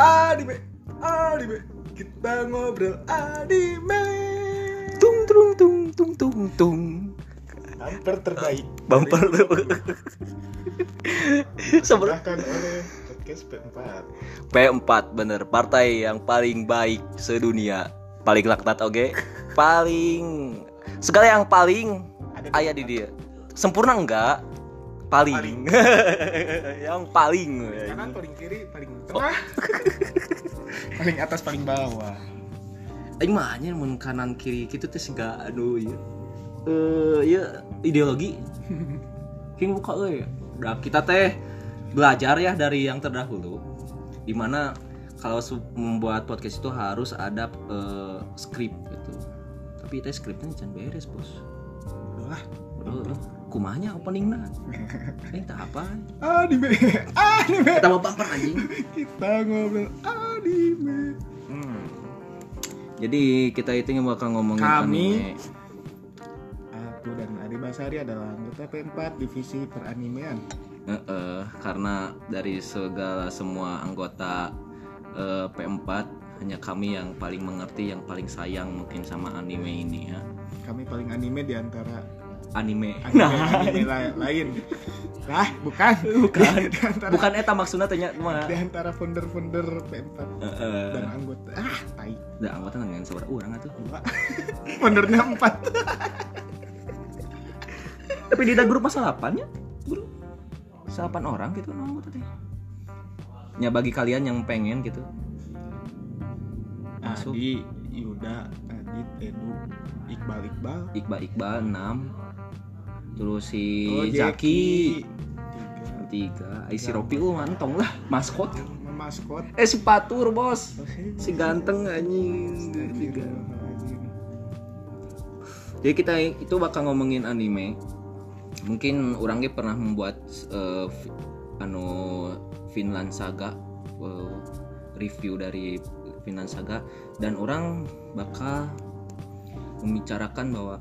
anime anime. Kita ngobrol anime. Tung tung tung tung tung tung. Hampir terbaik. Bumper. Bahkan oleh podcast P4 P4 bener. Partai yang paling baik sedunia. Paling laknat oke? Paling. Segala yang paling Ada ayah di dia. Sempurna enggak paling, Paling. yang paling. Kanan paling kiri paling tengah. Paling atas paling bawah. Aing mah anjir mun kanan kiri gitu teh siga aduh ya eh ya ideologi. King buka euy. Udah kita teh belajar ya dari yang terdahulu di mana kalau membuat podcast itu harus ada eh, skrip gitu. Tapi teh skripnya jangan beres bos. Lah. Udah, kumahnya openingna eh tak apa. Anime. Anime. Kita mau bumper anjing. Kita ngobrol anime. Hmm. Jadi kita itu yang bakal ngomongin Kami- anime. aku dan Adi Basari adalah anggota P4 divisi peranimean. Heeh, karena dari segala semua anggota eh, P4 hanya kami yang paling mengerti, yang paling sayang mungkin sama anime ini ya. kami paling anime di antara Anime. anime, anime la- lain lah bukan bukan. antara, Bukan eta maksudnya tanya mah. di antara founder-founder P4 Heeh. dan anggota ah tai Da anggota dengan saudara orang atuh. foundernya empat Tapi di grup masa 8 ya? Bro. 8 orang gitu no, anggota teh. Ya bagi kalian yang pengen gitu. Masuk. Adi Yuda Adit Edu Iqbal Iqbal Iqbal Iqbal 6 terus si Oh, Jaki tiga. Tiga. Ai si Ropi uh mantong lah. Maskot. Maskot. Eh si Patur bos. Si ganteng anjing. Tiga. jadi kita itu bakal ngomongin anime. Mungkin orangnya pernah membuat fi- anu Finland Saga eh, review dari Finland Saga. Dan orang bakal membicarakan bahwa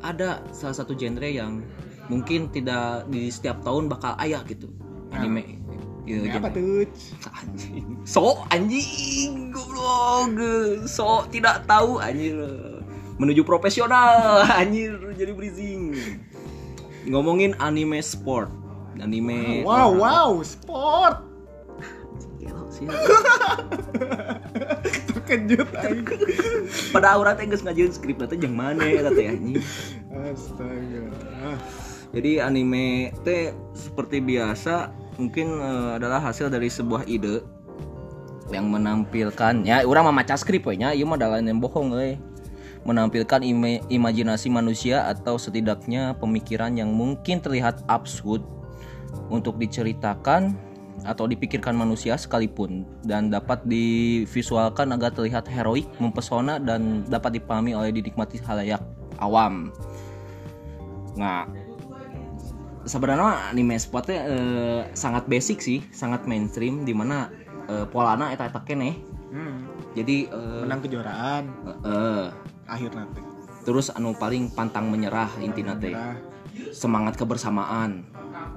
ada salah satu genre yang mungkin tidak di setiap tahun bakal ayah gitu anime. Iya, Ini apa tuh? Anjing. So anjing goblok. So tidak tahu anjir menuju profesional anjir jadi breezing ngomongin anime sport. Anime wow wow sport. Gelo, sih. terkejut aing pada orang teh geus ngajeun skrip nanti jeung mana eta teh anjing? Astaga. Ah, jadi anime teh seperti biasa mungkin eh, adalah hasil dari sebuah ide yang menampilkan ya orang mah maca skrip we nya. Ieu mah dalan yang bohong euy. Menampilkan ime- imajinasi manusia atau setidaknya pemikiran yang mungkin terlihat absurd untuk diceritakan atau dipikirkan manusia sekalipun dan dapat divisualkan agar terlihat heroik, mempesona dan dapat dipahami oleh dinikmati halayak awam. Nah, sebenarnya anime spotnya eh, sangat basic sih, sangat mainstream di mana eh, polana eta eta keneh. hmm, Jadi eh, menang kejuaraan. Eh, akhir nanti. Terus anu paling pantang menyerah intina teh. Merah, Semangat kebersamaan,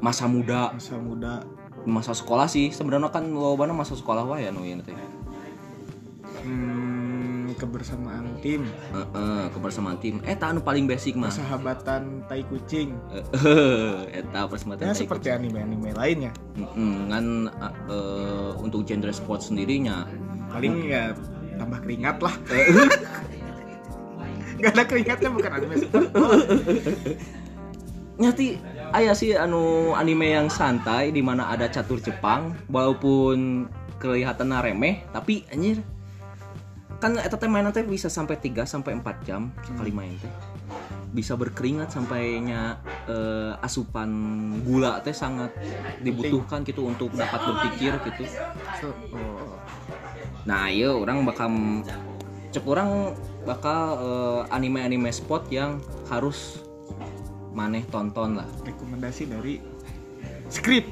masa muda, masa muda masa sekolah sih. Sebenarnya kan lobana masa sekolah wae anu ieu teh. hmm, kebersamaan tim. Heeh, kebersamaan tim. Eta anu paling basic mah. persahabatan tai kucing. Heeh, eta persahabatan ya tai seperti anime-anime lainnya Mm-mm, kan eh, untuk genre sport sendirinya. Paling ya tambah keringat lah. Gak ada keringatnya bukan anime sport nyati aya sih anu anime yang santai di mana ada catur Jepang walaupun kelihatan remeh tapi anjir. Kan eta teh mainan teh bisa sampai 3 sampai 4 jam sekali main teh. Bisa berkeringat sampainya eh, asupan gula teh sangat dibutuhkan gitu untuk dapat berpikir gitu. So, oh. Nah, iya orang bakal cek orang bakal eh, anime-anime spot yang harus maneh tonton lah. rekomendasi dari skrip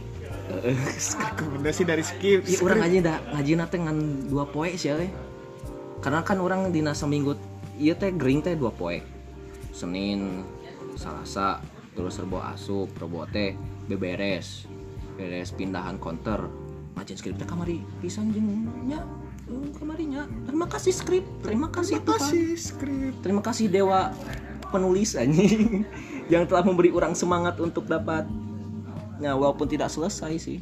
rekomendasi dari skrip Iya, orang aja dah ngaji nate ngan dua poe sih ya. Karena kan orang dina seminggu iya teh gering teh dua poe. Senin, Selasa, terus rebo asup, rebo teh beberes. Beres pindahan counter. macet skripnya kamari pisan jeung nya eh, kamarinya terima kasih skrip terima kasih Terima kasih skrip. terima kasih dewa penulis anjing yang telah memberi orang semangat untuk dapat ya walaupun tidak selesai sih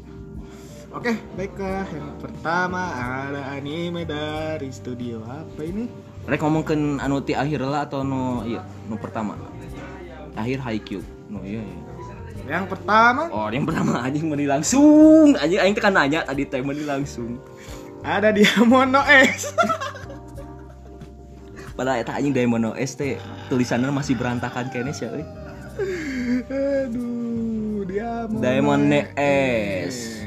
Oke, baiklah. Yang pertama ada anime dari studio apa ini? Rek ngomongkeun anu ti akhir lah atau no iya no pertama akhir Haikyuu no iya, iya. Yang pertama oh yang pertama anjing meni langsung anjing aing teh kan nanya tadi teh meni langsung ada Diamono S. padahal eta anjing Diamond OS teh tulisannya masih berantakan kayaknya sih. Aduh, Diamono. Diamond S.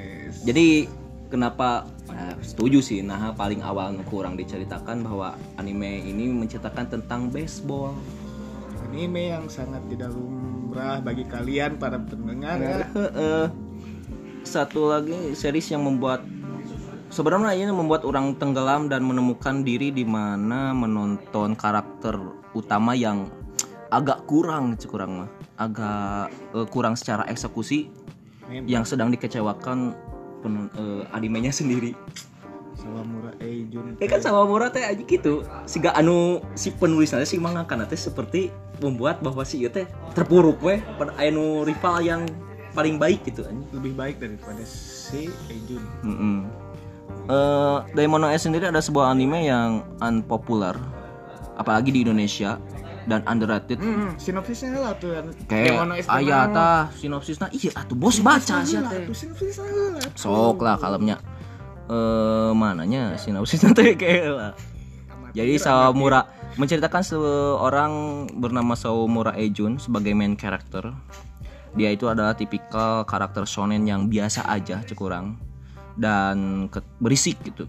Jadi kenapa nah, setuju sih nah paling awal kurang diceritakan bahwa anime ini menceritakan tentang baseball. Anime yang sangat tidak lumrah bagi kalian para pendengar ya. Heeh. Satu lagi series yang membuat sebenarnya ini membuat orang tenggelam dan menemukan diri di mana menonton karakter utama yang agak kurang kurang mah agak eh, kurang secara eksekusi Memang yang sedang dikecewakan pen, eh, animenya sendiri. Sawamura Eijun. Ya kan sama Mura teh aja gitu. Siga anu si penulisnya si mangakana teh seperti membuat bahwa si teh terpuruk weh pada anu rival yang paling baik gitu anjing. lebih baik daripada si Eijun. Mm Eh, Diamond S sendiri ada sebuah anime yang unpopular apalagi di Indonesia dan underrated Hmm, sinopsisnya lah tuh. kayak Diamono S aya mana? tah sinopsisna iya atuh bos baca sih Lah, teh tuh sinopsisnya lah. sok lah kalemnya eh mananya sinopsisnya teh kayak lah Jadi Sawamura menceritakan seorang bernama Sawamura Ejun sebagai main character. Dia itu adalah tipikal karakter shonen yang biasa aja cekurang dan berisik gitu.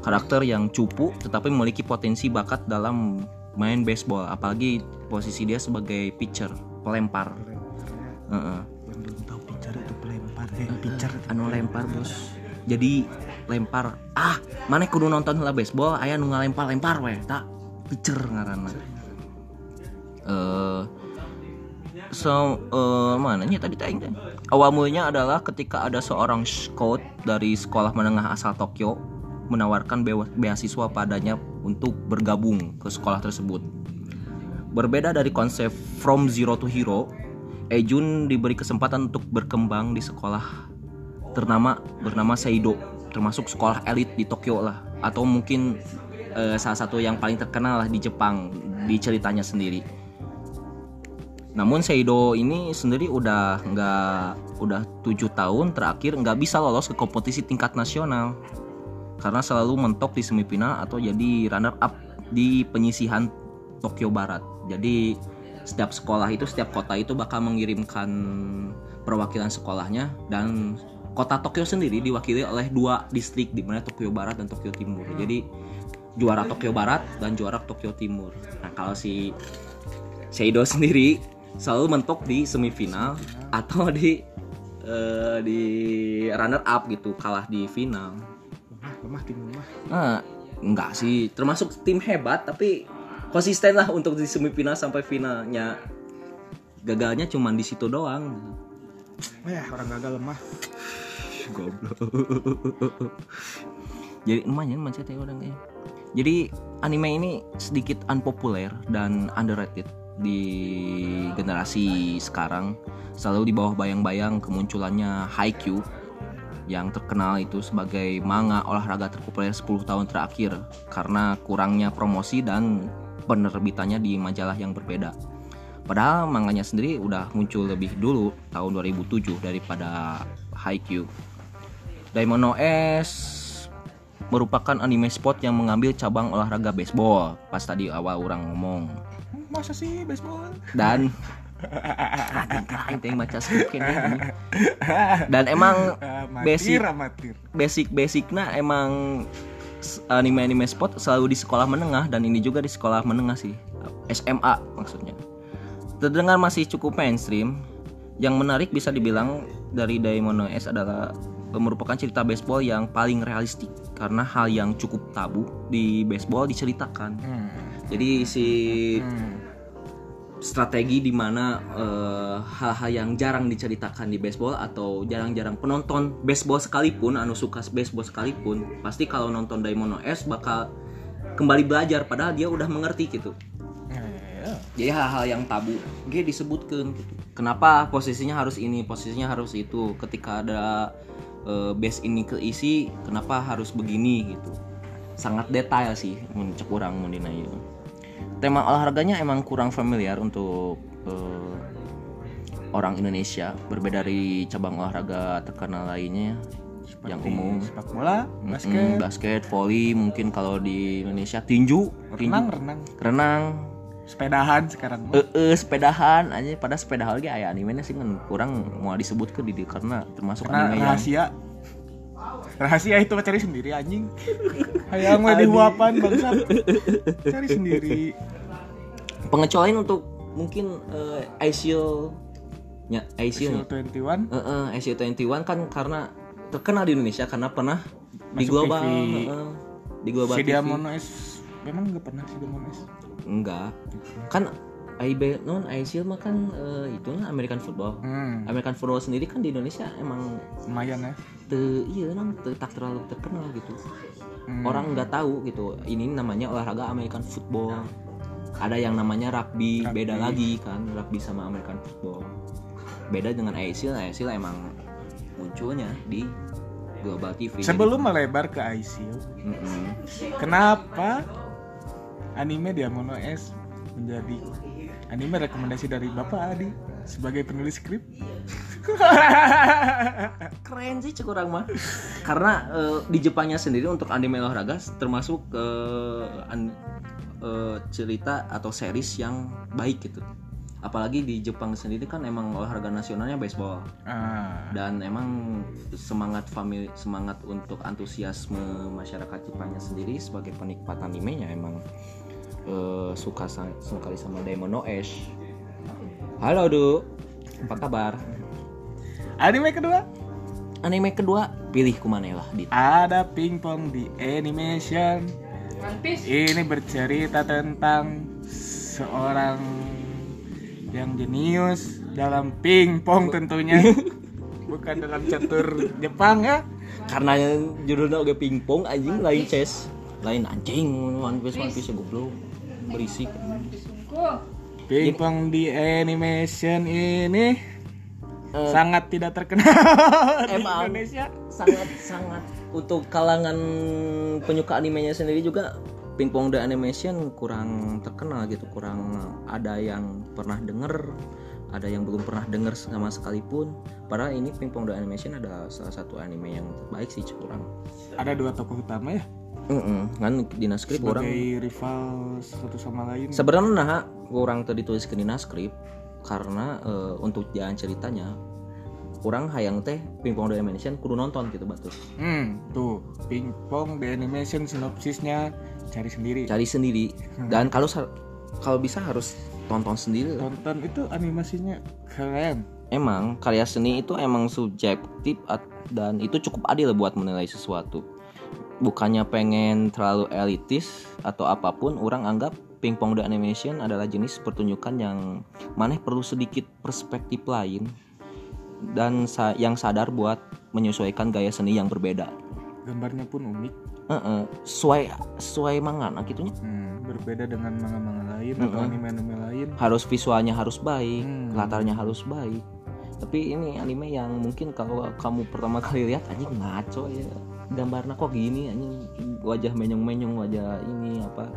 Karakter yang cupu tetapi memiliki potensi bakat dalam main baseball, apalagi posisi dia sebagai pitcher, pelempar. Heeh. Yang belum tahu pitcher itu pelempar eh pitcher. Anu lempar bos. Jadi lempar. Ah mana kudu nonton lah baseball ayah nu ngalempar lempar weh tak pitcher ngaranna. Eh so eh mana nya tadi teh awal mulanya adalah ketika ada seorang scout dari sekolah menengah asal Tokyo menawarkan beasiswa padanya untuk bergabung ke sekolah tersebut berbeda dari konsep from zero to hero Ejun diberi kesempatan untuk berkembang di sekolah ternama bernama Seido termasuk sekolah elit di Tokyo lah atau mungkin eh, salah satu yang paling terkenal lah di Jepang di ceritanya sendiri. Namun Seido ini sendiri udah nggak udah tujuh tahun terakhir nggak bisa lolos ke kompetisi tingkat nasional karena selalu mentok di semifinal atau jadi runner up di penyisihan Tokyo Barat. Jadi setiap sekolah itu setiap kota itu bakal mengirimkan perwakilan sekolahnya dan kota Tokyo sendiri diwakili oleh dua distrik di mana Tokyo Barat dan Tokyo Timur. Jadi juara Tokyo Barat dan juara Tokyo Timur. Nah, kalau si Seido sendiri selalu mentok di semifinal atau di eh, di runner up gitu, kalah di final. Lemah tim lemah Nah, enggak sih, termasuk tim hebat tapi konsisten lah untuk di semifinal sampai finalnya. Gagalnya cuma di situ doang. ya orang gagal lemah Goblok. Jadi lumayan macet ya orangnya. Jadi anime ini sedikit unpopuler dan underrated di generasi sekarang. Selalu di bawah bayang-bayang kemunculannya Haikyuu yang terkenal itu sebagai manga olahraga terpopuler 10 tahun terakhir karena kurangnya promosi dan penerbitannya di majalah yang berbeda. Padahal manganya sendiri udah muncul lebih dulu tahun 2007 daripada Haikyuu. Diamond OS merupakan anime sport yang mengambil cabang olahraga baseball pas tadi awal orang ngomong masa sih baseball dan lain teh baca script ini. dan emang basic basic basicnya emang s- anime-anime sport selalu di sekolah menengah dan ini juga di sekolah menengah sih SMA maksudnya terdengar masih cukup mainstream yang menarik bisa dibilang dari Daimono S adalah merupakan cerita baseball yang paling realistik karena hal yang cukup tabu di baseball diceritakan hmm. jadi si Hmm. Strategi di mana eh, hal-hal yang jarang diceritakan di baseball atau jarang-jarang penonton baseball sekalipun anu suka baseball sekalipun pasti kalau nonton Daimono S bakal kembali belajar padahal dia udah mengerti gitu Ya, jadi hal-hal yang tabu dia disebutkan gitu. kenapa posisinya harus ini posisinya harus itu ketika ada eh, base ini keisi kenapa harus begini gitu sangat detail sih mun cek urang mun dina ieu. Tema olahraganya emang kurang familiar untuk eh, orang Indonesia. Berbeda dari cabang olahraga terkenal lainnya yang seperti umum. sepak bola, Mm, basket, basket, volley, mungkin kalau di Indonesia tinju, tinju, renang, renang, renang, sepedahan sekarang. eh eh, sepedahan aja. Pada sepeda lagi aya animenya sih ngan kurang mau disebut ke di karena termasuk Karena anime yang rahasia itu cari sendiri anjing. Hayang mah dihuapan bangsat. Cari sendiri. Pengecualian untuk mungkin eh, ICL nya ICL Seal 21 eh eh, ICL 21 kan karena terkenal di Indonesia karena pernah di Masuk global TV. eh, di global si TV. Diamono S memang nggak pernah si Diamono S enggak kan IB non ICL mah kan eh, itu lah American football. Hmm, American football sendiri kan di Indonesia emang lumayan ya. te, iya non te- tak terlalu terkenal gitu. Hmm. orang nggak tahu gitu ini namanya olahraga American football. Ada yang namanya rugby, Rugby. beda lagi kan rugby sama American football. Beda dengan ASIL ASIL emang munculnya di global TV sebelum melebar ke ICU Jadi, mm-mm. kenapa anime Diamono S menjadi anime rekomendasi dari Bapak Adi sebagai penulis skrip. Keren sih cek orang mah karena eh, di Jepangnya sendiri untuk anime olahraga termasuk eh, an- eh, cerita atau series yang baik gitu. Apalagi di Jepang sendiri kan emang olahraga nasionalnya baseball. Ah, dan emang semangat famili semangat untuk antusiasme masyarakat Jepangnya sendiri sebagai penikmat animenya emang eh, suka sekali sama Daimono Ash halo Du. Apa kabar? Anime kedua? Anime kedua pilih kumanelah di ada pingpong di animation. Ini bercerita tentang seorang yang jenius dalam pingpong tentunya. Bukan dalam catur Jepang ya? Karena judulnya oke pingpong anjing lain chess. Lain anjing one piece one piece goblok berisik. Pingpong di animation ini Eh, sangat tidak terkenal di Emang. Indonesia. Sangat sangat untuk kalangan penyuka animenya sendiri juga Pingpong the Animation kurang terkenal gitu kurang ada yang pernah denger ada yang belum pernah denger sama sekalipun. Padahal ini Pingpong the Animation adalah salah satu anime yang terbaik sih kurang. Ada dua tokoh utama ya kan di naskript sebagai orang rival satu sama lain. Sebenarnya nah kurang tadi tulis ke di naskript karena eh, untuk jalan ceritanya kurang hayang teh Pingpong the Animation kudu nonton gitu batus Hmm, tuh. Pingpong di animation sinopsisnya cari sendiri. cari sendiri. Dan kalau kalau bisa harus tonton sendiri. Tonton itu animasinya keren. emang karya seni itu emang subjektif dan itu cukup adil buat menilai sesuatu bukannya pengen terlalu elitis atau apa pun orang anggap pingpong the animation adalah jenis pertunjukan yang maneh perlu sedikit perspektif lain dan sa- yang sadar buat menyesuaikan gaya seni yang berbeda Gambarnya pun unik. Heeh, sesuai sesuai mangana gitunya Hmm, berbeda dengan manga-manga lain atau Mm-mm. anime-anime lain. harus visualnya harus baik, Hmm. latarnya harus baik. Tapi ini anime yang mungkin kalau kamu pertama kali lihat anjing ngaco ya. Gambarnya kok gini anjing. Wajah menyong-menyong wajah ini apa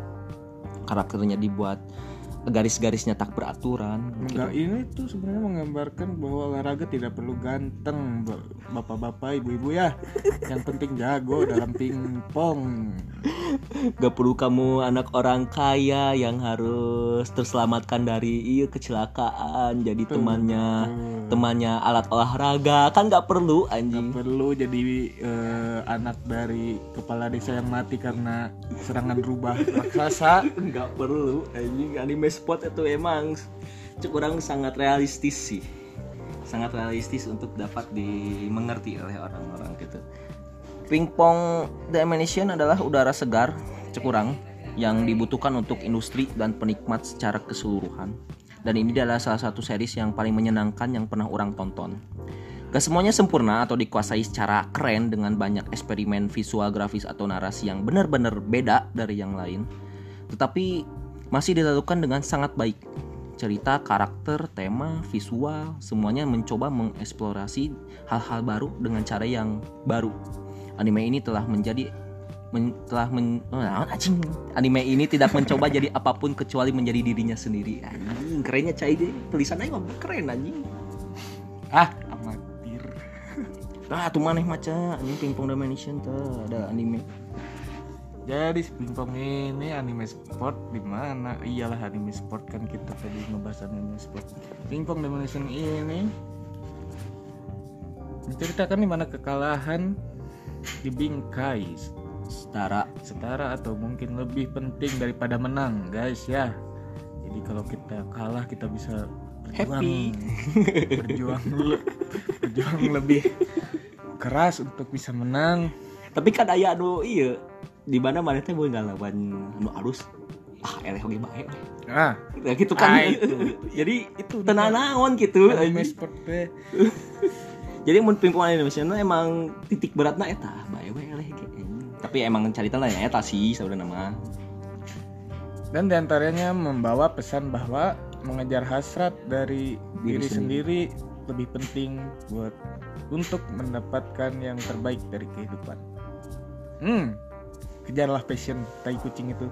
karakternya dibuat garis-garisnya tak beraturan Enggak, gitu. ini tuh sebenarnya menggambarkan bahwa olahraga tidak perlu ganteng, ba- bapak-bapak, ibu-ibu ya. Yang penting jago dalam pingpong. Gak perlu kamu anak orang kaya yang harus terselamatkan dari iya kecelakaan jadi Betul, temannya temannya alat olahraga kan nggak perlu anjing perlu jadi eh, anak dari kepala desa yang mati karena serangan rubah raksasa. nggak perlu anjing anime sport itu emang cuk orang sangat realistis sih sangat realistis untuk dapat dimengerti oleh orang-orang gitu pingpong Animation adalah udara segar cek orang yang dibutuhkan untuk industri dan penikmat secara keseluruhan Dan ini adalah salah satu series yang paling menyenangkan yang pernah orang tonton. Gak semuanya sempurna atau dikuasai secara keren dengan banyak eksperimen visual grafis atau narasi yang benar-benar beda dari yang lain. Tetapi masih dilakukan dengan sangat baik. Cerita, karakter, tema, visual, semuanya mencoba mengeksplorasi hal-hal baru dengan cara yang baru. Anime ini telah menjadi men- telah men, oh, anjing. anime ini tidak mencoba jadi apa pun kecuali menjadi dirinya sendiri. Anjing, kerennya cai deh. Tulisannya mah keren anjing. ah amatir Ah, tuh maneh maca anjing Pingpong Domination tuh ada anime. Jadi pingpong ini anime sport di mana? Iyalah anime sport kan kita tadi ngebahas anime sport. Pingpong domination ini menceritakan di mana kekalahan dibingkai Setara setara atau mungkin lebih penting daripada menang guys ya. Jadi kalau kita kalah kita bisa berjuang. Happy. berjuang le- berjuang lebih keras untuk bisa menang. Tapi kan aya anu iya di mana mana teh boleh ngalawan anu alus ah eleh oge bae we. ah. Ya gitu kan. Ah, itu. jadi itu tenang naon gitu. Sport teh jadi mun pingpong Indonesia emang titik beratna eta bae we eleh tapi emang carita lah ya eta sih saudara nama. Dan di antaranya membawa pesan bahwa mengejar hasrat dari Diri diri, sendiri. sendiri lebih penting buat untuk mendapatkan yang terbaik dari kehidupan. Hmm, kejarlah passion tai kucing itu.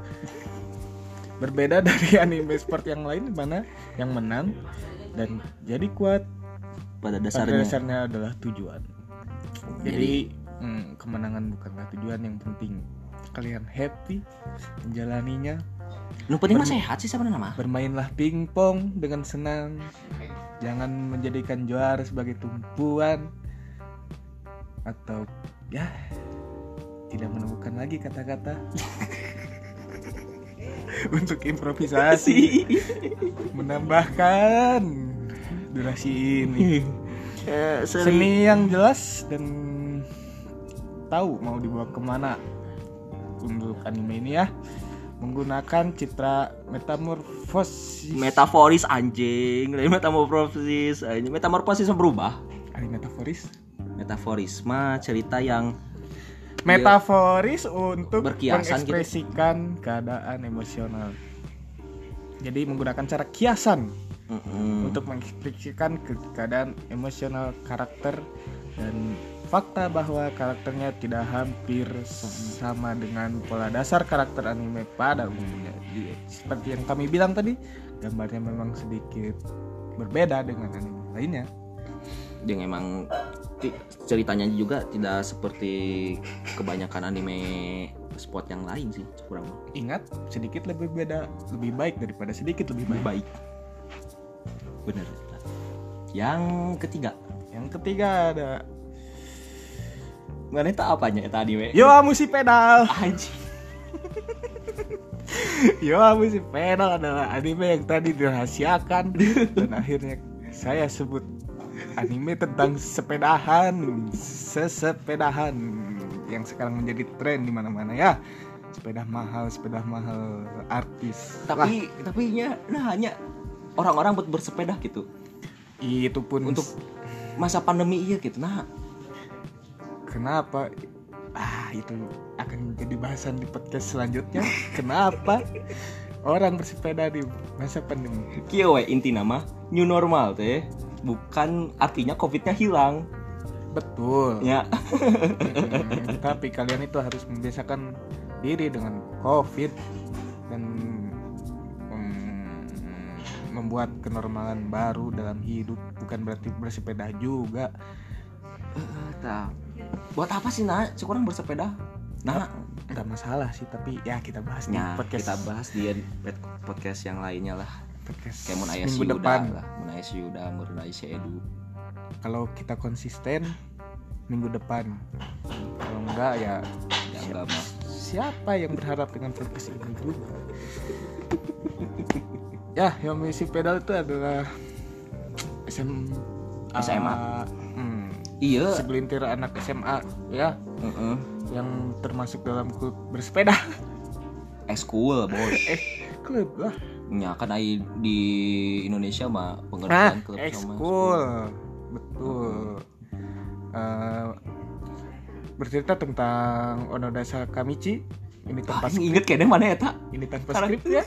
Berbeda dari anime sport yang lain di mana yang menang dan jadi kuat pada pada dasarnya dasarnya adalah tujuan. Jadi hmm, kemenangan bukanlah tujuan yang penting. Kalian happy menjalaninya nu penting mah sehat sih sebenarnya mah Bermainlah pingpong dengan senang. Jangan menjadikan juara sebagai tumpuan atau ya tidak menemukan lagi kata-kata. Untuk improvisasi. Menambahkan durasi ini. Eh, seri- seni yang jelas dan tahu mau dibawa ke mana untuk anime ini ya. Menggunakan citra metamorfosis. Metaforis anjing. Dari metamorfosis anjing. Metamorfosis berubah. Anime metaforis metaforis? Mah cerita yang metaforis untuk Berkiasan gitu. mengekspresikan keadaan emosional jadi menggunakan cara kiasan Mm-mm. untuk mengekspresikan ke- keadaan emosional karakter dan fakta bahwa karakternya tidak hampir sama dengan pola dasar karakter anime pada umumnya. Jadi, seperti yang kami bilang tadi, gambarnya memang sedikit berbeda dengan anime lainnya. yang emang ceritanya juga tidak seperti kebanyakan anime sport yang lain sih kurang. Ingat, sedikit lebih beda, lebih baik daripada sedikit lebih baik. baik bener yang ketiga Yang ketiga ada nggak neta apanya eta anime Yo Musi Pedal. anjing Yo Musi Pedal adalah anime yang tadi dirahasiakan dan akhirnya saya sebut anime tentang sepedahan, sesepedahan yang sekarang menjadi tren di mana-mana ya. Sepeda mahal, sepeda mahal artis. Lah, tapi tapi nya nah hanya orang-orang buat bersepeda gitu itu pun untuk masa pandemi iya gitu nah kenapa ah itu akan jadi bahasan di podcast selanjutnya. Kenapa orang bersepeda di masa pandemi? kieu we inti nama new normal teh bukan artinya covidnya hilang Betul. ya Hmm, tapi kalian itu harus membiasakan diri dengan COVID dan mm, membuat kenormalan baru dalam hidup bukan berarti bersepeda juga. Eh, tah. buat apa sih nah sekurang bersepeda nah Nggak masalah sih, tapi ya kita bahas di Ya, podcast kita bahas di podcast yang lainnya lah. Podcast Kayak mun aya si minggu Yuda depan. lah, mun aya si Yuda, mun aya si Edu. Kalau kita konsisten minggu depan. Kalau enggak ya Ya enggak mah. siapa yang berharap dengan podcast ini juga ya yang misi pedal itu adalah SM SMA. hmm, Iya. segelintir anak SMA ya Heeh. yang termasuk dalam klub bersepeda Eskul, bos. eh klub lah Ya kan ai di Indonesia mah Ah, pengertian klub sama ekskul. Betul. Eh, bercerita tentang Onodasa Kamichi. Ini Ah, tanpa ini inget kayaknya mana ya tak? ini tanpa skrip ya.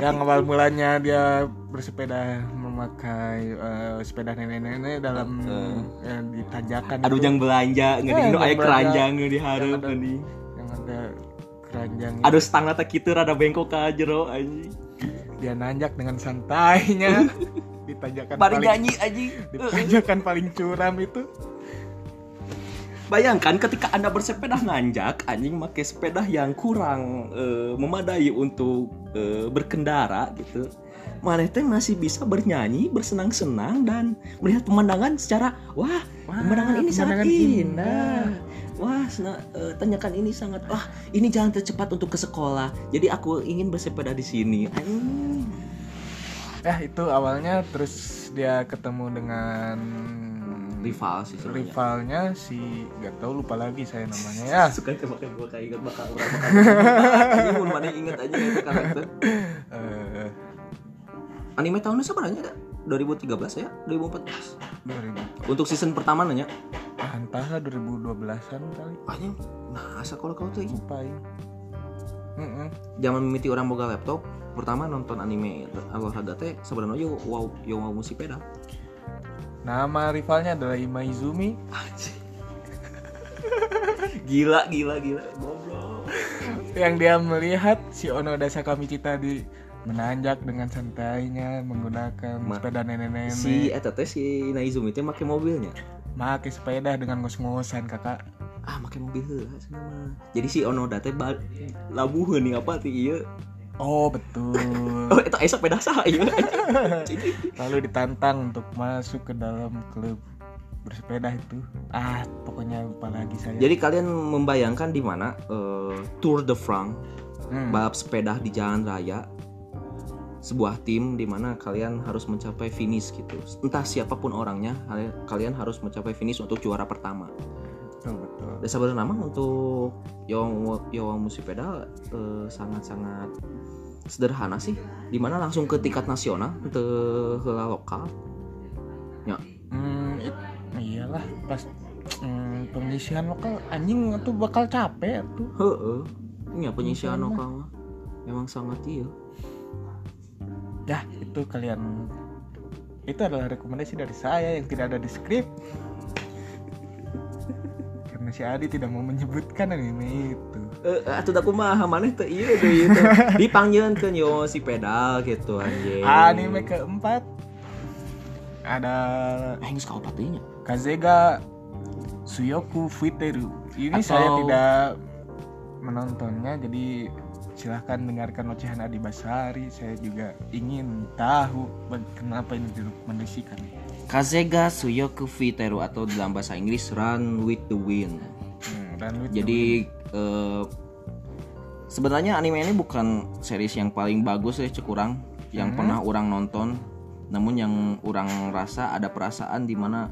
yang awal mulanya dia bersepeda memakai eh, sepeda nenek-nenek dalam eh, di tanjakan Aduh jangan belanja, nggak Eh, di aya jangan keranjang belanja. diharap nih. Yang ada setengah tak gitu rada bengkok ke jero anjing. dia nanjak dengan santainya di tanjakan Bari paling nyanyi anjing. di tanjakan paling curam itu Bayangkan ketika Anda bersepeda nanjak, anjing pakai sepeda yang kurang eh, memadai untuk eh, berkendara gitu. Maneh teh masih bisa bernyanyi, bersenang-senang dan melihat pemandangan secara wah, Wah, pemandangan ini sangat pemandangan indah. indah. Wah, sena- eh, tanjakan ini sangat wah, ini jalan tercepat untuk ke sekolah. Jadi aku ingin bersepeda di sini. Ya itu awalnya terus dia ketemu dengan Rival sih sebenarnya. rivalnya si gak tahu lupa lagi saya namanya ya Suka tembak gue kayak ingat bakal orang bakal. Ini mana inget aja itu karakter. eh Anime tahunnya sebenarnya ada 2013 ya, 2014. 2000 Untuk season pertama nanya. entahlah 2012an kali. Anjing, nah asa kalau kau tuh lupa ya Mm-mm. zaman mimiti orang boga laptop pertama nonton anime olahraga teh sebenarnya yo wow yo wow musik peda. Nama rivalnya adalah Imaizumi. Gila gila gila. Goblok. Yang dia melihat si Onoda Sakamichi tadi menanjak dengan santainya menggunakan Ma- sepeda nenek-nenek. si eta teh si Naizumi teh make mobilnya? Pakai sepeda dengan ngos-ngosan kakak. Ah make mobil heula jadi si Onoda teh labuheun nih apa teh ieu oh betul. Oh eta esa sepeda saha ieu lalu ditantang untuk masuk ke dalam klub bersepeda itu. Ah pokoknya lupa lagi saya. Jadi kalian membayangkan di mana eh, Tour de France Hmm. balap sepeda di jalan raya sebuah tim di mana kalian harus mencapai finish gitu. Entah siapa pun orangnya kalian- harus mencapai finish untuk juara pertama. Betul betul. Dan sebenarnya nama untuk yang yang musik pedal eh, sangat-sangat sederhana sih. Di mana langsung ke tingkat nasional ke heula lokal. Ya. Hmm, it- iyalah pas hmm, pengisian lokal anjing tuh bakal capek tuh. Heeh. Ini ya penyisian Nasional. lokal mah. Memang sangat iya ya itu kalian itu adalah rekomendasi dari saya yang tidak ada di skrip karena si Adi tidak mau menyebutkan anime itu Eh, atuh da kumaha maneh teh ieu deui teh. Dipanggieunkeun yo si pedal gitu anjing. anime keempat ada eh geus kaopat deui nya. Kazega Suyoku Fuiteru ini Atau- saya tidak menontonnya jadi silahkan dengarkan ocehan Adi Basari saya juga ingin tahu kenapa ini direkomendasikan Kazega Suyoku Fiteru atau dalam bahasa Inggris Run with the Wind. Hmm, dan with Jadi eh, sebenarnya anime ini bukan series yang paling bagus ya cek urang yang pernah orang nonton. Namun yang orang rasa ada perasaan di mana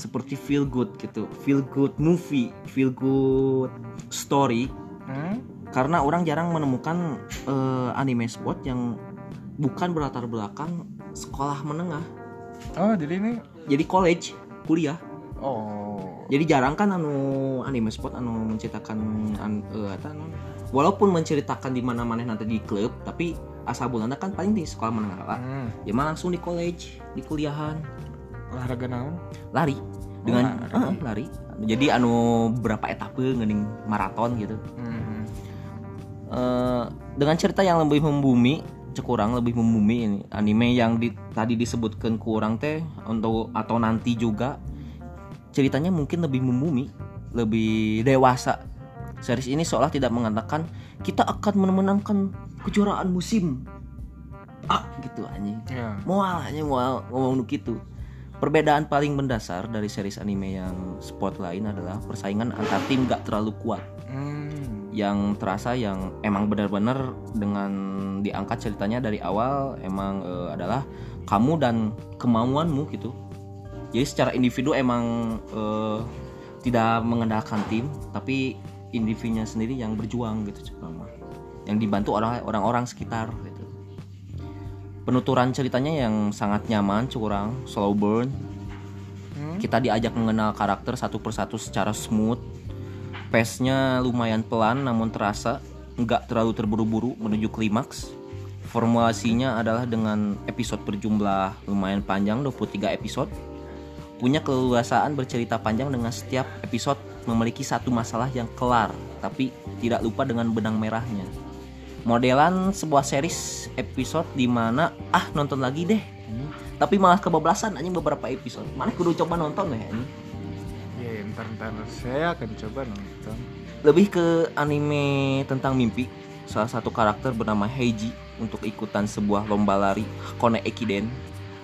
seperti feel good gitu, feel good movie, feel good story the- Hmm? Karena orang jarang menemukan eh, anime sport yang bukan berlatar belakang sekolah menengah. Oh jadi ini jadi college kuliah. Oh. Jadi jarang kan anu anime sport anu menceritakan an, eh, eta non. walaupun menceritakan di mana mana nanti di klub tapi asal bulana kan paling di sekolah menengah lah. Hmm. ya mah langsung di college di kuliahan. Olahraga naon? Lari. Dengan lari. eh, lari. Jadi anu berapa etape ngening maraton gitu. Hmm. Eh, dengan cerita yang lebih membumi cekurang lebih membumi ini anime yang di, tadi disebutkan kurang teh untuk atau nanti juga ceritanya mungkin lebih membumi lebih dewasa. Series ini seolah tidak mengatakan kita akan memenangkan kejuaraan musim. Ah gitu anjing. Ya. Mual aja mual ngomong gitu perbedaan paling mendasar dari series anime yang sport lain adalah persaingan antar tim gak terlalu kuat. Hmm. Yang terasa yang emang benar-benar dengan diangkat ceritanya dari awal emang eh, adalah kamu dan kemauanmu gitu. Jadi secara individu emang eh, tidak mengandalkan tim tapi individunya sendiri yang berjuang gitu cuma yang dibantu orang orang-orang sekitar gitu. Penuturan ceritanya yang sangat nyaman curang slow burn. Hmm? kita diajak mengenal karakter satu persatu secara smooth pace-nya lumayan pelan namun terasa. Nggak terlalu terburu-buru menuju klimaks. Formulasinya adalah dengan episode berjumlah lumayan panjang 23 episode. Punya keleluasaan bercerita panjang dengan setiap episode memiliki satu masalah yang kelar tapi tidak lupa dengan benang merahnya. Modelan sebuah series episode di mana ah nonton lagi deh. Tapi malah kebablasan anjing beberapa episode. Mana kudu coba nonton deh anjing Ya, ntar ntar saya akan coba nonton. lebih ke anime tentang mimpi salah satu karakter bernama Heiji untuk ikutan sebuah lomba lari Hakone Ekiden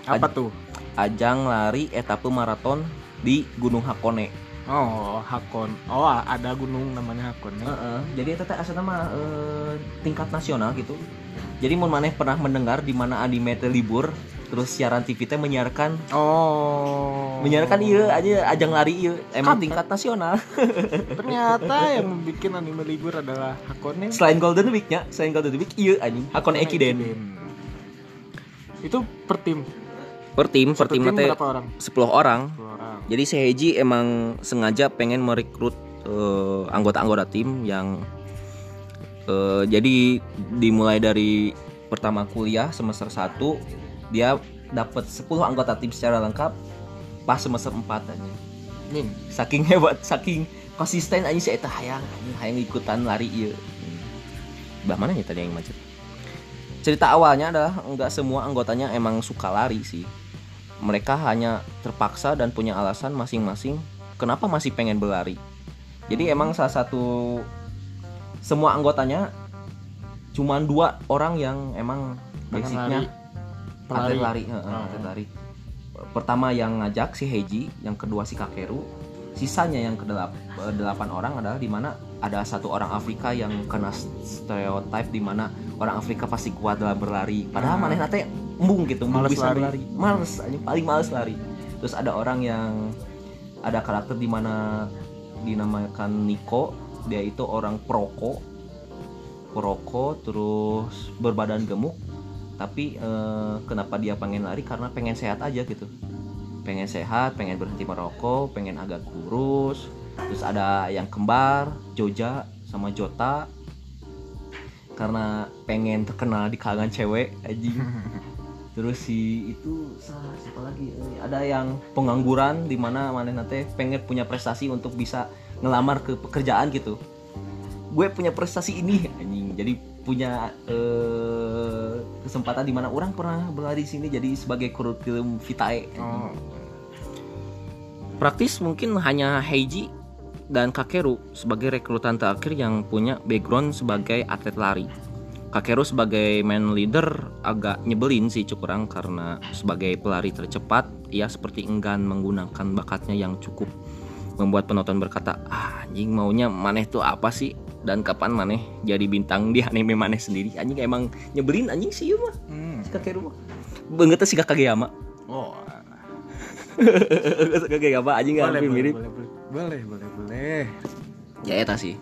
Apa tuh? ajang lari etape maraton di Gunung Hakone Oh, Hakon. Oh, ada gunung namanya Hakon. ya? Heeh, jadi itu teh asal nama eh, tingkat nasional gitu. Jadi mau maneh pernah mendengar di mana anime libur, terus siaran TV teh menyiarkan Oh. Menyiarkan iya aja ajang lari iya emang tingkat nasional. Ternyata yang membuat anime libur adalah Hakone. Selain Golden Week nya, selain Golden Week iya anjing. Hakone Ekiden. Itu per tim. Per tim, per tim berapa orang? 10 orang. Dua orang. Jadi si Heiji emang sengaja pengen merekrut eh, anggota-anggota tim yang eh, jadi dimulai dari pertama kuliah semester 1 dia dapat 10 anggota tim secara lengkap pas semester 4 aja. Min. Saking hebat, saking konsisten aja si eta hayang anjing, hayang ikutan lari ieu. Bah mana nih tadi yang macet? Cerita awalnya adalah enggak semua anggotanya emang suka lari sih. Mereka hanya terpaksa dan punya alasan masing-masing kenapa masih pengen berlari. Jadi emang salah satu semua anggotanya cuman dua orang yang emang Pengen basicnya atlet Pelari. lari, heeh, Oh. atlet lari. Pertama yang ngajak si Heiji, yang kedua si Kakeru, sisanya yang kedelap delapan orang adalah di mana ada satu orang Afrika yang kena stereotip di mana orang Afrika pasti kuat dalam berlari. Padahal Hmm. maneh nate embung gitu, Males bisa lari. berlari. Males, paling males lari. Terus ada orang yang ada karakter di mana dinamakan Niko, dia itu orang perokok. Perokok terus berbadan gemuk tapi eh, kenapa dia pengen lari? Karena pengen sehat aja gitu. Pengen sehat pengen berhenti merokok pengen agak kurus terus ada yang kembar Joja sama Jota. Karena pengen terkenal di kalangan cewek anjing. Terus si itu salah siapa lagi? Eh, ada yang pengangguran di mana mana nanti pengen punya prestasi untuk bisa ngelamar ke pekerjaan gitu. Gue punya prestasi ini anjing. Jadi punya eh, kesempatan di mana orang pernah berlari di sini jadi sebagai kurikulum vitae. Oh. praktis mungkin hanya Heiji dan Kakeru sebagai rekrutan terakhir yang punya background sebagai atlet lari. Kakeru sebagai man leader agak nyebelin sih cukurang karena sebagai pelari tercepat ia seperti enggan menggunakan bakatnya yang cukup. Membuat penonton berkata ah, anjing maunya maneh tuh apa sih dan kapan maneh jadi bintang di anime maneh sendiri anjing emang nyebelin anjing sih ieu mah Hmm. si Kakeru mah banget sih Kageyama Oh. Kageyama anjing Boleh, boleh, mirip boleh, boleh, boleh, boleh, ya eta sih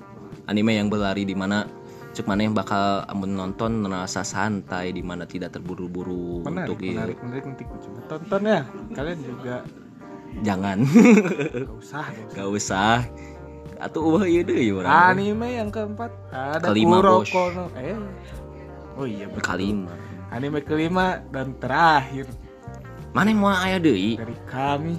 anime yang berlari di mana cuk maneh bakal amun nonton merasa santai di mana tidak terburu-buru Menarik, untuk iya. menarik, menarik coba tonton ya. Kalian juga jangan gak usah, gak usah. gak usah atau wah iya deh ya orang Anime yang keempat ada Kelima, Bos. Kuroko no eh. Oh iya betul. kalima Anime kelima dan terakhir mana mau aya deui dari kami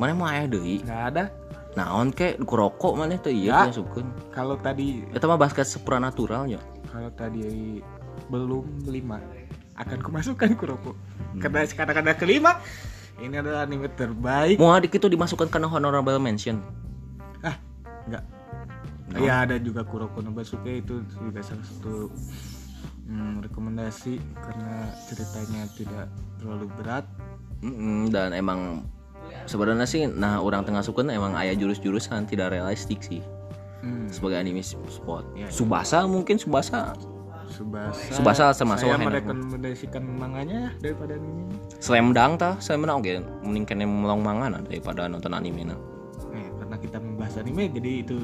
mana mau aya deui nggak ada. naon ke kuroko mana Ya. iya masukkeun Kalau tadi eta mah basket supranatural nya kalau tadi belum lima akan kumasukkan Kuroko. Hmm. Karena kata-kata kelima ini adalah anime terbaik. mau adik itu dimasukkan karena honorable mention Enggak. No. Ya ada juga Kuroko no Basuke itu juga salah satu hmm, rekomendasi karena ceritanya tidak terlalu berat. Mm-mm, dan emang sebenarnya sih nah orang tengah suka emang ayah jurus-jurusan tidak realistik sih Hmm, sebagai anime sport Iya, iya. Subasa mungkin Subasa Subasa. Subasa termasuk Saya merekomendasikan manganya daripada anime. Slam Dunk tah Slam Dunk oke mending kena melong mangana daripada nonton anime nah. Nah, membahas anime jadi itu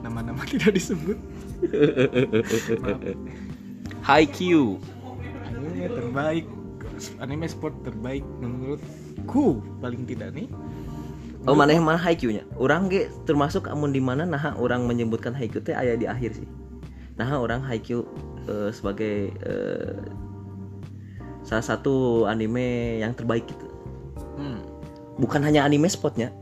nama-nama tidak disebut. Haikyuu Anime terbaik anime sport terbaik menurutku paling tidak nih Oh mana yang mana Haikyuu nya? Orang ge termasuk amun di mana nah orang menyebutkan Haikyuu teh aya di akhir sih. Nah orang Haikyuu eh, sebagai eh, salah satu anime yang terbaik gitu. Hmm. Bukan hanya anime spotnya,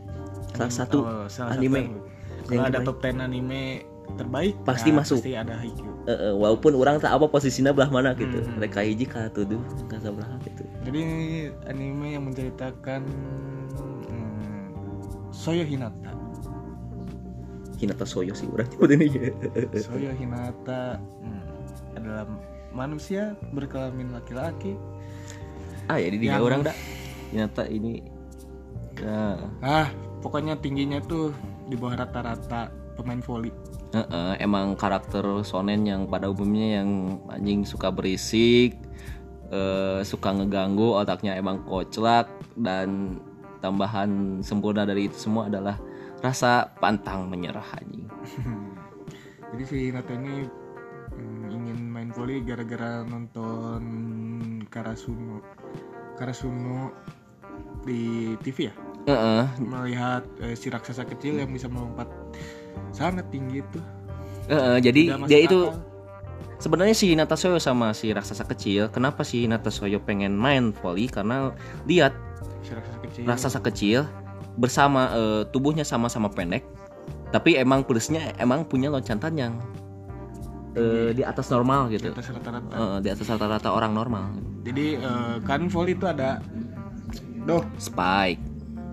salah satu Oh, salah anime satu. Kalau ada top 10 anime terbaik Pasti ya, masuk. pasti ada Haikyuu Eh, eh, walaupun orang tak apa posisinya belah mana gitu. Hmm. Mereka hiji ka tuduh ka sabaraha gitu. jadi anime yang menceritakan hmm, Soyo Hinata Hinata Soyo sih orang nyebut ini. Soyo Hinata hmm, adalah manusia berkelamin laki-laki ah ya di dia orang dah. Hinata ini Nah, ah pokoknya tingginya tuh di bawah rata-rata pemain voli. Heeh, emang karakter sonen yang pada umumnya yang anjing suka berisik, eh, suka ngeganggu, otaknya emang koclak dan tambahan sempurna dari itu semua adalah rasa pantang menyerah anjing. jadi si Hinata ini hmm, ingin main voli gara-gara nonton Karasuno. Karasuno di TV ya Heeh, melihat eh, si raksasa kecil yang bisa melompat sangat tinggi itu. Heeh, jadi Tidak masuk dia itu akal. sebenarnya si Hinata Soyo sama si raksasa kecil, kenapa si Hinata Soyo pengen main volley? Karena lihat si raksasa kecil. raksasa kecil bersama eh, tubuhnya sama-sama pendek tapi emang plusnya emang punya loncatan yang eh, di atas normal di gitu atas rata-rata. Di atas rata-rata orang normal. Jadi eh, kan volley itu ada doh spike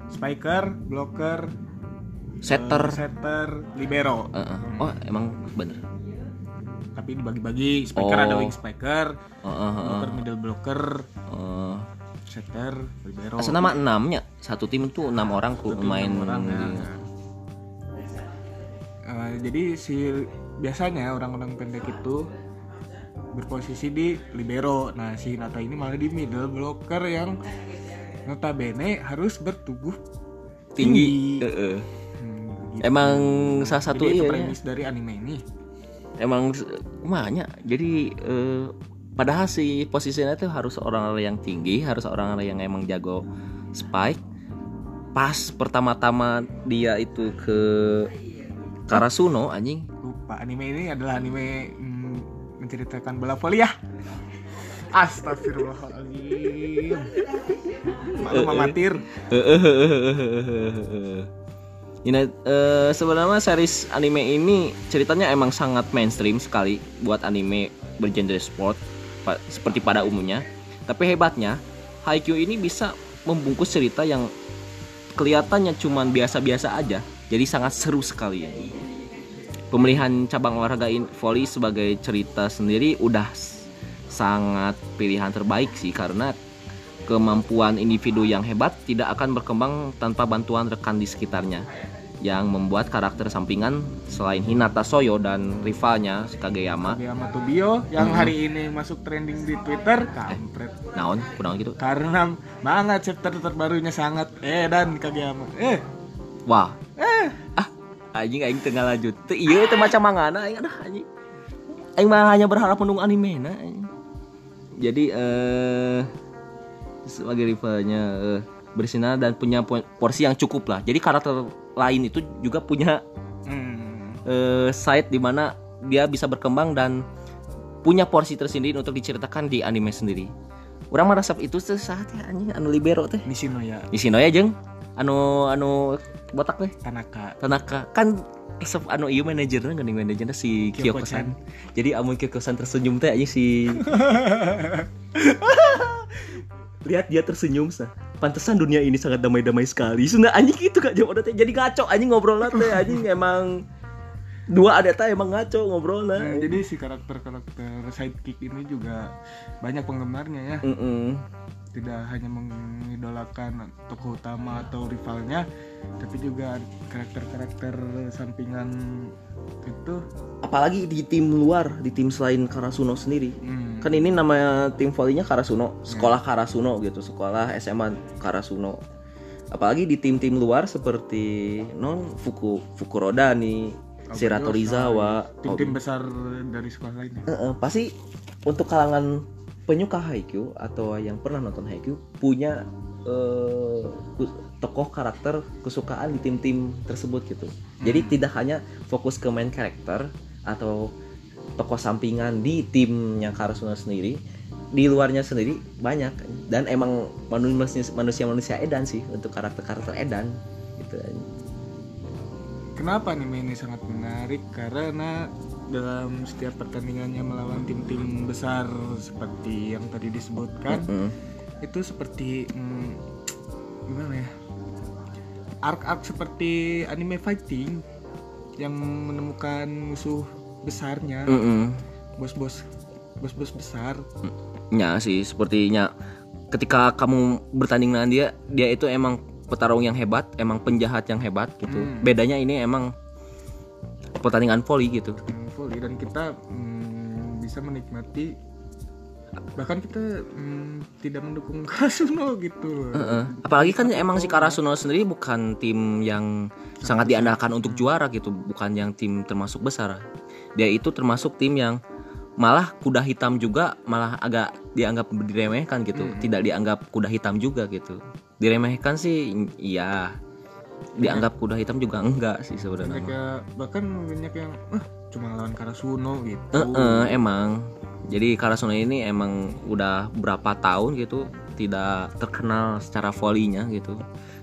spiker blocker setter eh, setter libero Eh, eh. oh emang bener tapi dibagi-bagi spiker Oh. ada wing spiker eh, eh, blocker middle blocker eh. setter libero asal nama enamnya satu tim itu enam orang ku main orang, ya. Eh, jadi si biasanya orang-orang pendek itu berposisi di libero. Nah, si Hinata ini malah di middle blocker yang notabene harus bertubuh tinggi tinggi. Eh, eh. Hmm, gitu. emang salah satu Jadi itu iya premis dari anime ini. emang kumanya jadi eh, padahal si posisinya itu harus orang yang tinggi harus orang yang emang jago spike pas pertama-tama dia itu ke Karasuno anjing Lupa anime ini adalah anime hmm, menceritakan bola voli ya. Astagfirullahaladzim. Malu mamatir. Ini eh, sebenarnya series anime ini ceritanya emang sangat mainstream sekali buat anime bergenre sport pa- seperti pada umumnya. Tapi hebatnya Haikyuu ini bisa membungkus cerita yang kelihatannya cuman biasa-biasa aja. Jadi sangat seru sekali ya. Pemilihan cabang olahraga volley sebagai cerita sendiri udah sangat pilihan terbaik sih karena kemampuan individu yang hebat tidak akan berkembang tanpa bantuan rekan di sekitarnya yang membuat karakter sampingan selain Hinata Soyo dan rivalnya Kageyama. Kageyama Tobio yang hari ini masuk trending di Twitter, kampret. naon? Kurang gitu. Karena banget chapter terbarunya sangat eh dan Kageyama. Eh, wah. Eh. ah anjing aing tengah lanjut teu iya itu macam mangana aing. Aduh anjing. Aing mah hanya berharap menunggu anime na anjing. Jadi eh sebagai rivalnya eh, bersinar dan punya po- porsi yang cukup lah jadi karakter lain itu juga punya Hmm. eh, side di mana dia bisa berkembang dan punya porsi tersendiri untuk diceritakan di anime sendiri. Orang merasa itu tuh saat ya anjing anu libero teh. Nishino ya Di sini ya jeung anu anu botak teh Tanaka. Tanaka kan resep anu ieu manajerna geuning manajerna si Kyoko-chan. Kyoko-san. Jadi amun Kyoko-san tersenyum teh anjing si Lihat dia tersenyum sah. Pantesan dunia ini sangat damai-damai sekali. Sudah anjing gitu kak jawab teh. Jadi ngaco anjing ngobrol teh anjing emang dua ada teh emang ngaco ngobrol Nah, jadi si karakter-karakter sidekick ini juga banyak penggemarnya ya. Tidak hanya mengidolakan tokoh utama atau rivalnya, tapi juga karakter-karakter sampingan itu Apalagi di tim luar, di tim selain Karasuno sendiri. hmm, Kan ini nama tim volleynya Karasuno, sekolah Karasuno gitu, sekolah SMA Karasuno. Apalagi di tim-tim luar seperti non Fuku Fukuroda nih, Shiratorizawa, tim-tim besar dari sekolah lainnya. Eh, eh, pasti untuk kalangan penyuka Haikyuu atau yang pernah nonton Haikyuu punya eh, tokoh karakter kesukaan di tim-tim tersebut gitu. Jadi tidak hanya fokus ke main karakter atau tokoh sampingan di timnya Karasuno sendiri, di luarnya sendiri banyak dan emang manusia manusia manusia edan sih untuk karakter karakter edan gitu. Kenapa anime ini sangat menarik? Karena dalam setiap pertandingannya melawan tim-tim besar seperti yang tadi disebutkan, Mm-mm. itu seperti hmm, gimana ya? Arc-arc seperti anime fighting yang menemukan musuh besarnya, bos-bos bos-bos besar. Ya sih sepertinya ketika kamu bertanding dengan dia dia itu emang petarung yang hebat emang penjahat yang hebat gitu Hmm. bedanya ini emang pertandingan volley gitu Volley dan kita hmm, bisa menikmati bahkan kita hmm, tidak mendukung Kasuno gitu. Heeh. apalagi kan emang si Karasuno sendiri bukan tim yang sangat diandalkan untuk juara gitu bukan yang tim termasuk besar dia itu termasuk tim yang malah kuda hitam juga malah agak dianggap diremehkan gitu Hmm. tidak dianggap kuda hitam juga gitu diremehkan sih iya dianggap kuda hitam juga enggak sih sebenarnya ya- bahkan banyak yang ah cuma lawan Karasuno gitu. Heeh, emang jadi Karasuno ini emang udah berapa tahun gitu tidak terkenal secara volleynya gitu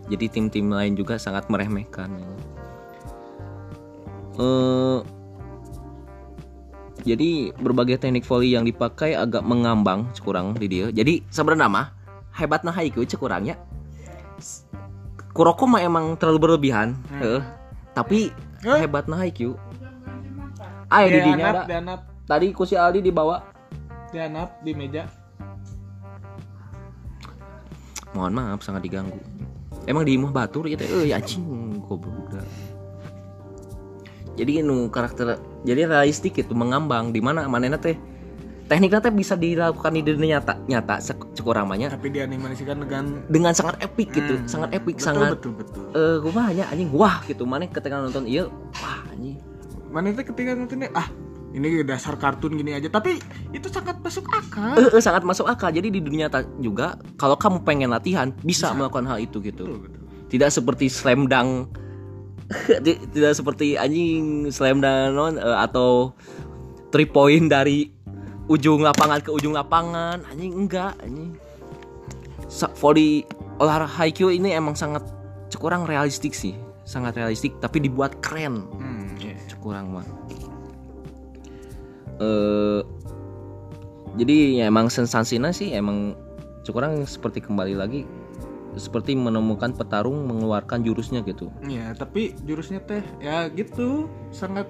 jadi tim-tim lain juga sangat meremehkan Eh, jadi berbagai teknik volley yang dipakai agak mengambang kurang di dia jadi sebenarnya mah hebatnya Haikyuu kurangnya Kuroko mah emang terlalu berlebihan Hmm. heeh. tapi Eh? hebatnya Haikyuu ayo di dinya ada. Dianap, tadi ku si Aldi dibawa. Dianap di meja. mohon maaf sangat diganggu. Emang di imah batur ya teh? Euy anjing goblok. Jadi nu karakter jadi realistik itu mengambang di mana manena teh? Tekniknya teh bisa dilakukan di dunia nyata nyata cek cek orang mah nya. Tapi dianimasikan dengan dengan sangat epic gitu Hmm, sangat epic betul, sangat betul betul. eh gue mah hanya anjing wah gitu. Mana ketika nonton iya wah anjing Mana itu ketika nontonnya ah ini dasar kartun gini aja. Tapi itu sangat masuk akal. Eh, eh, sangat masuk akal. Jadi di dunia nyata juga kalau kamu pengen latihan bisa, Bisa. melakukan hal itu gitu. Betul betul. tidak seperti slam dunk. Ti- tidak seperti anjing slam dunk non eh, atau three point dari ujung lapangan ke ujung lapangan. Anjing enggak anjing. Volley olahraga Haikyuu ini emang sangat kurang realistik sih. Sangat realistik tapi dibuat keren. Hmm, iya. Kurang mah eh jadi ya emang sensasinya sih emang kurang seperti kembali lagi seperti menemukan petarung mengeluarkan jurusnya gitu. Iya, tapi jurusnya teh ya gitu sangat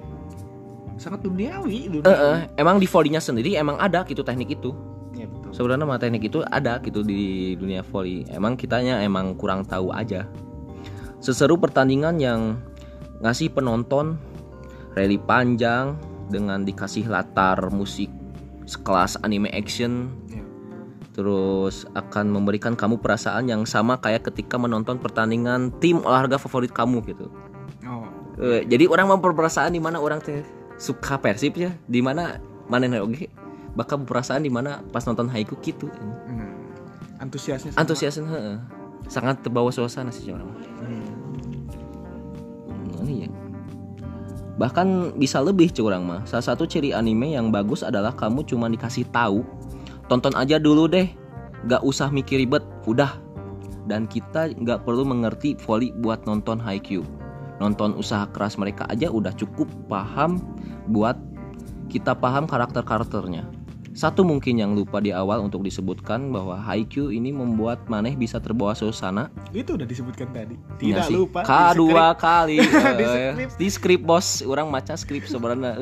sangat duniawi Eh, dunia. eh, emang di volley-nya sendiri emang ada gitu teknik itu. Iya betul. sebenarnya mah teknik itu ada gitu di dunia volley emang kitanya emang kurang tahu aja. Seseru pertandingan yang ngasih penonton rally panjang dengan dikasih latar musik sekelas anime action. Iya. terus akan memberikan kamu perasaan yang sama kayak ketika menonton pertandingan tim olahraga favorit kamu gitu. Oh, Eh, jadi orang memperperasaan di mana orang teh suka persib ya? Di mana? Mana oke? Bakal perasaan di mana pas nonton haiku gitu. Hmm. Antusiasnya sama. antusiasnya sangat terbawa suasana sih orang. Hmm. Hmm, ini ya bahkan bisa lebih curang mah. Salah satu ciri anime yang bagus adalah kamu cuma dikasih tahu. Tonton aja dulu deh. Gak usah mikir ribet udah. Dan kita nggak perlu mengerti volley buat nonton Haikyuu. Nonton usaha keras mereka aja udah cukup paham buat kita paham karakter-karakternya satu mungkin yang lupa di awal untuk disebutkan bahwa Haikyuu ini membuat maneh bisa terbawa suasana Itu udah disebutkan tadi. Iya Tidak sih. lupa. Kedua kali Di eh, skrip. Di skrip bos Orang maca skrip sebenarnya.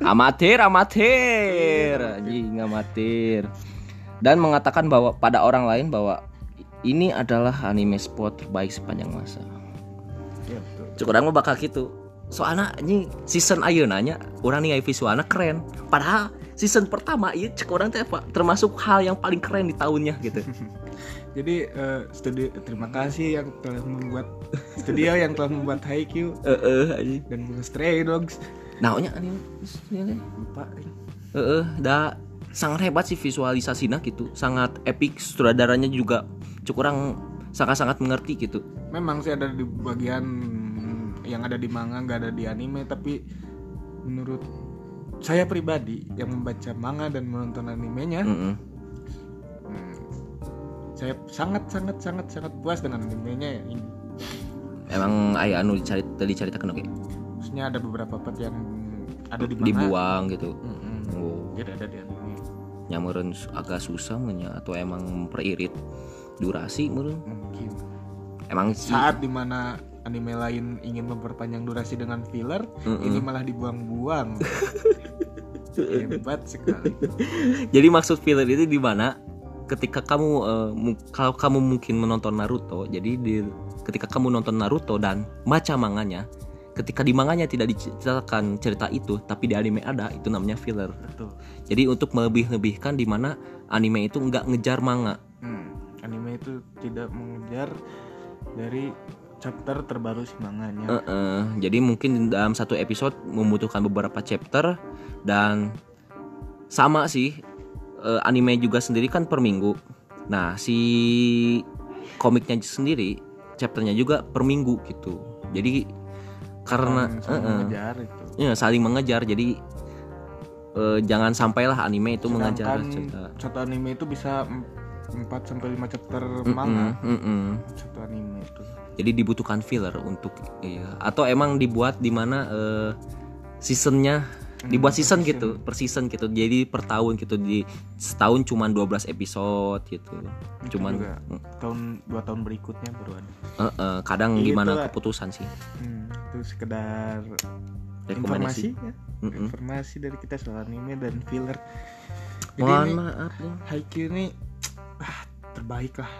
Amatir amatir Anjing amatir Dan mengatakan bahwa pada orang lain bahwa Ini adalah anime sport terbaik sepanjang masa Iya betul. Cuk orang bakal gitu Soalnya ini season ayeuna nya Orang nih visualnya keren Padahal season pertama iya cek orang teh termasuk hal yang paling keren di tahunnya gitu Jadi eh, studio terima kasih yang telah membuat studio yang telah membuat Haikyuu Heeh anjing. dan Stray Dogs. Naonnya anime Lupa. Heeh, da sangat hebat sih visualisasinya gitu sangat epic sutradaranya juga cukup orang sangat-sangat mengerti gitu memang sih ada di bagian yang ada di manga nggak ada di anime tapi menurut saya pribadi yang membaca manga dan menonton animenya Mm-mm. hmm, saya sangat sangat sangat sangat puas dengan animenya ini. Emang ayah anu dicari tadi ceritakan oke? Maksudnya ada beberapa part yang ada di manga. Dibuang gitu? Mm-mm. oh. Tidak ada di anime. Nyamuran agak susah menya atau emang memperirit durasi meureun? Mungkin. Emang sih saat di mana anime lain ingin memperpanjang durasi dengan filler Mm-mm. ini malah dibuang-buang hebat sekali Jadi maksud filler itu di mana? Ketika kamu mu- kalau kamu mungkin menonton Naruto, jadi di ketika kamu nonton Naruto dan baca manganya, ketika di manganya tidak diceritakan cerita itu, tapi di anime ada, itu namanya filler. betul Jadi untuk melebih-lebihkan di mana anime itu nggak ngejar manga. Hmm, anime itu tidak mengejar dari chapter terbaru si manganya. Eh, eh, jadi mungkin dalam satu episode membutuhkan beberapa chapter dan sama sih eh, anime juga sendiri kan per minggu. Nah si komiknya sendiri chapternya juga per minggu gitu. Jadi karena Saling- saling eh, eh, mengejar itu. ya, saling mengejar jadi eh, jangan sampailah anime itu mengejar Sedangkan cerita. satu anime itu bisa 4 sampai 5 chapter Mm-mm, manga. mm-mm. Satu anime. Jadi dibutuhkan filler untuk iya atau emang dibuat di mana eh, seasonnya dibuat Hmm, season per gitu per season gitu jadi per tahun gitu di setahun cuman 12 episode gitu Itu cuman juga mm, tahun dua tahun berikutnya baru ada. eh, eh, kadang Gitu gimana keputusan sih Hmm, itu sekedar rekomendasi informasi ya. Mm-mm. Informasi dari kita soal anime dan filler. Jadi mohon ini maaf ya. Haikyuu ini ah, terbaik lah.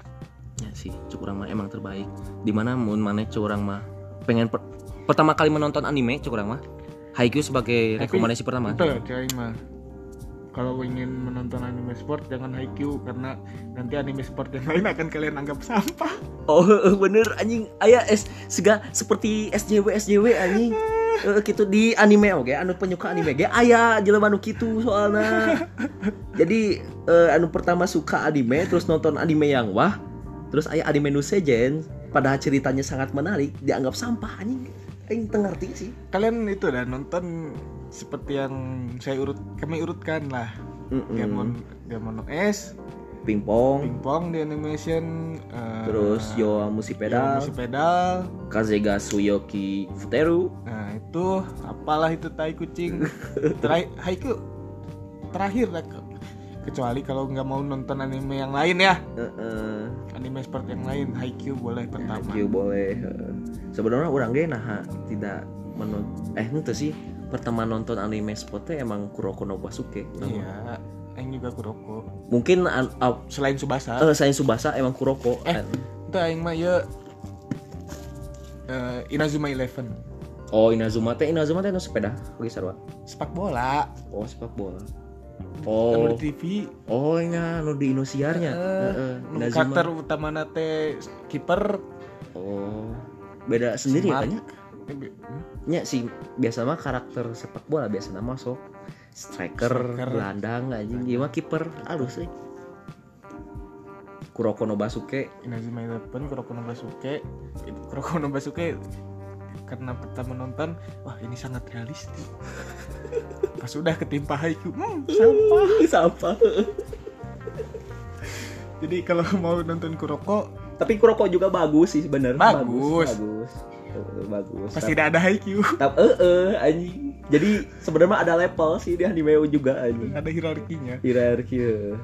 Ya sih curang mah emang terbaik. Di mana mun mana curang mah? Pengen per- pertama kali menonton anime curang mah? Haikyuu sebagai Tapi rekomendasi pertama. cewek mah. Kalau ingin menonton anime sport jangan Haikyuu karena nanti anime sport yang lain akan kalian anggap sampah. Oh bener anjing. Ayah es sega seperti SJW SJW anjing. Eh, gitu di anime oke? Anu penyuka anime ge aya jelema nu kitu soalna. Jadi eh, anu pertama suka anime terus nonton anime yang wah terus aya anime nu sejen padahal ceritanya sangat menarik dianggap sampah anjing. Aing teu ngerti sih. Kalian itu dah nonton seperti yang saya urut kami urutkan lah. Gamon Gamono S, pingpong pingpong di animation, eh, terus Yoa Musi Pedal. Yomushi pedal. Kazega Suyoki Futeru. Nah itu apalah itu tai kucing. Terakhir Haikyuu terakhir lah kecuali kalau nggak mau nonton anime yang lain ya. Heeh. anime sport yang lain Haikyuu boleh pertama. Haikyuu boleh sebenarnya orang ge nah tidak menonton eh itu sih pertama nonton anime sport teh emang Kuroko no Basuke iya Aing juga Kuroko. Mungkin an, ah, selain Subasa eh saya Subasa emang Kuroko. Eh. Itu Aing mah ya eh, Inazuma Eleven. Oh Inazuma teh Inazuma teh nu sepeda lagi sarua? Sepak bola. Oh sepak bola anu oh di TV oh ini nu di Indosiarnya. Eh, Heeh, nu Inazuma karakter utama nate kiper. Oh beda sendiri Smart. ya hmm? nya? Sih biasa mah karakter sepak bola biasa nama sok. Striker, Striker. gelandang anjing dia mah kiper. Halus euy Kuroko no Basuke. Inazuma Eleven Kuroko no Basuke. Kuroko no Basuke karena pertama nonton wah ini sangat realistis pas sudah ketimpa Haikyuu hmm, sampah. Sampah. Jadi kalau mau nonton Kuroko tapi Kuroko juga bagus sih bener. Bagus. bagus bagus, bagus. pasti tidak ada Haikyuu tapi eh eh anjing. Jadi sebenarnya ada level sih di anime juga anjing. Ada hierarkinya. Hierarki ya.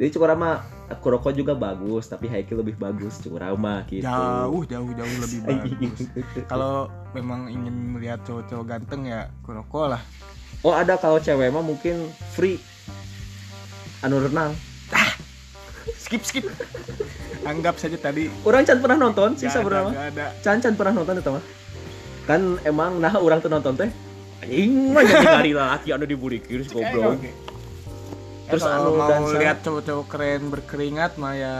jadi cukup mah Kuroko juga bagus tapi Haikyuu lebih bagus mah gitu. Jauh jauh jauh lebih bagus. Kalau memang ingin melihat cowok-cowok ganteng ya Kuroko lah. Oh ada kalau cewek mah mungkin free. Anu renang. Skip skip. Anggap saja tadi. Orang can pernah nonton? Sih sebenarnya ada can can pernah nonton itu mah? Kan emang nah orang tuh nonton teh anjing mah jadi hari laki anu dibully kiris goblok. Oke. Terus anu mau dansa. lihat cowok-cowok keren berkeringat mah ya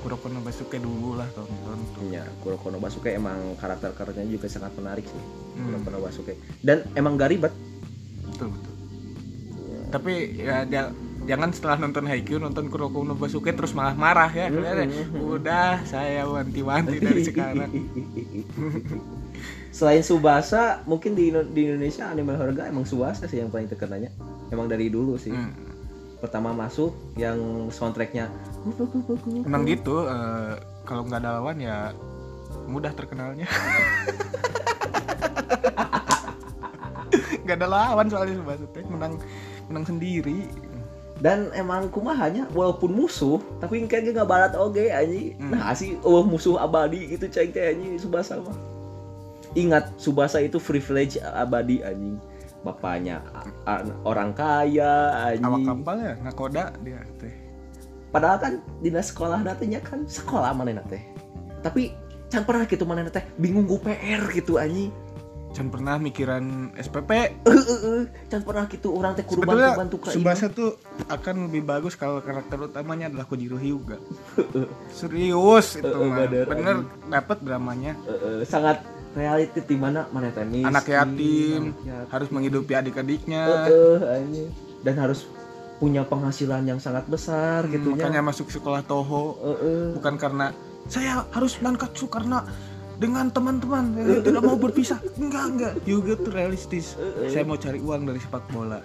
Kuroko no Basuke dulu lah tonton tuh. Ya, Kuroko no Basuke emang karakter-karakternya juga sangat menarik sih. Hmm. Kuroko no Basuke. Dan emang gak ribet. Betul betul. tapi ya dia jangan setelah nonton Haikyuu nonton Kuroko no Basuke terus malah marah ya Kalian, udah saya wanti-wanti dari sekarang Selain Subasa, mungkin di, di Indonesia anime Horga emang Subasa sih yang paling terkenanya. Emang dari dulu sih. Hmm. Pertama masuk yang soundtracknya. Emang gitu eh, kalau nggak ada lawan ya mudah terkenalnya. Nggak ada lawan soalnya teh menang menang sendiri. Dan emang kumahanya walaupun musuh tapi kayaknya nggak barat oge anjing. Hmm. nah sih oh musuh abadi gitu ceng teh anjing Subasa mah. Ingat Subasa itu privilege abadi anjing bapaknya orang kaya awak anjing kapal ya? Nakoda dia teh. Padahal kan dinas sekolah nantinya kan sekolah mana teh? Tapi can pernah gitu mana teh? Bingung gue PR gitu anjing. Can pernah mikiran SPP eh eh, eh. can pernah gitu orang teh kudu bantu bantu ke Subasa tuh akan lebih bagus kalau karakter utamanya adalah Kojiro Hyuga. Serius itu Eh, mah. bener, bener dapat dramanya. Sangat reality di mana mana teh miskin, anak yatim anak yatim. harus menghidupi adik-adiknya. Dan harus punya penghasilan yang sangat besar gitu Hmm, makanya masuk sekolah Toho. Bukan karena saya harus nankatsu karena dengan teman-teman eh, tidak mau berpisah. Enggak enggak. Hyuga tuh realistis. Saya mau cari uang dari sepak bola.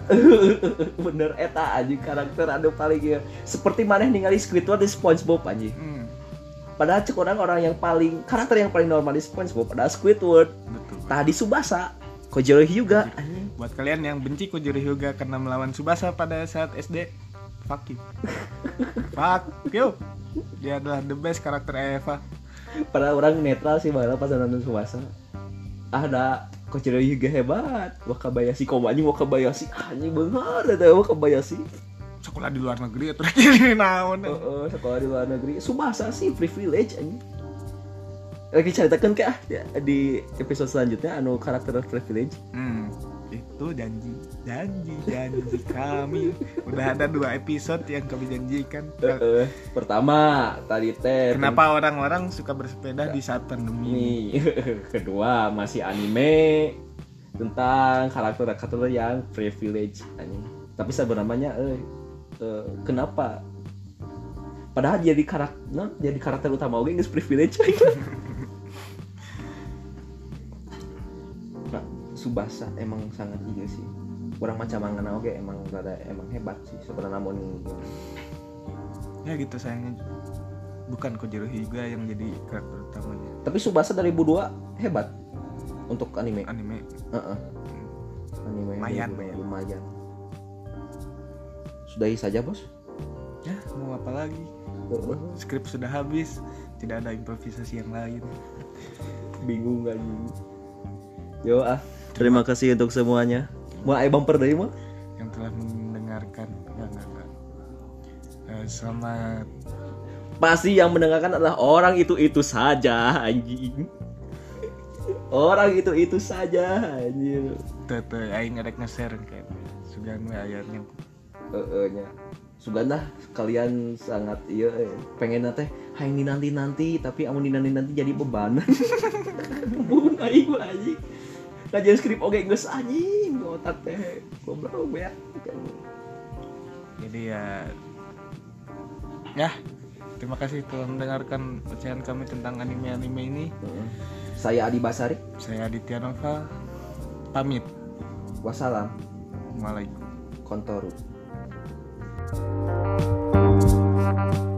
Bener eta anjing karakter anu paling ya. Seperti mana ningali Squidward di SpongeBob anjing. Hmm, padahal cek orang orang yang paling karakter yang paling normal di SpongeBob adalah Squidward. Betul tadi Subasa Kojiro Hyuga buat kalian yang benci Kojiro Hyuga karena melawan Subasa pada saat SD fuck you. Fuck you. Dia adalah the best karakter Eva. Padahal orang netral sih malah pas nonton Subasa ada Kojiro Hyuga hebat. Wakabayashi kok anjing Wakabayashi anjing bener ada Wakabayashi sekolah di luar negeri atau ini naon Heeh, sekolah di luar negeri Subasa sih privilege anjing lagi ceritakan ke ah ya, di episode selanjutnya anu karakter privilege Hmm, itu janji, janji, janji kami. Udah ada dua episode yang kami janjikan. Heeh, pertama tadi teh Kenapa orang-orang suka bersepeda di saat pandemi? kedua masih anime tentang karakter-karakter yang privilege anjing tapi sebenarnya eh, eh, kenapa padahal jadi karakter jadi karakter utama oke geus privilege nah Subasa emang sangat iya sih orang macam mangana oke emang rada emang hebat sih sebenarnya namun Ya gitu sayangnya. Bukan Kojiro Hyuga yang jadi karakter utamanya tapi Subasa dari 2002 hebat untuk anime anime. Heeh. Anime Lumayan, lumayan. lumayan. Sudahi saja, Bos. Ya, mau apa lagi? Skrip sudah habis, tidak ada improvisasi yang lain. Bingung gak Yo ah, terima kasih untuk semuanya. Mau ai bumper dari mah? Yang telah mendengarkan, ya enggak enggak. Eh, selamat Pasti yang mendengarkan adalah orang itu-itu saja, anjing. Orang itu-itu saja, anjing. tete aing ngadek nge-share kayak sugan we Heeh nya. Suganda kalian sangat iya eh, pengen teh hayang nanti nanti tapi amun nanti nanti jadi beban. Mun aing mah anjing. Ngajar skrip oge geus anjing otak teh goblok ya. Jadi ya ya terima kasih telah mendengarkan ocehan kami tentang anime-anime ini. Saya Adi Basari. Saya Aditya Nova pamit. Wassalam. Waalaikumsalam. Kontoru. Thank you.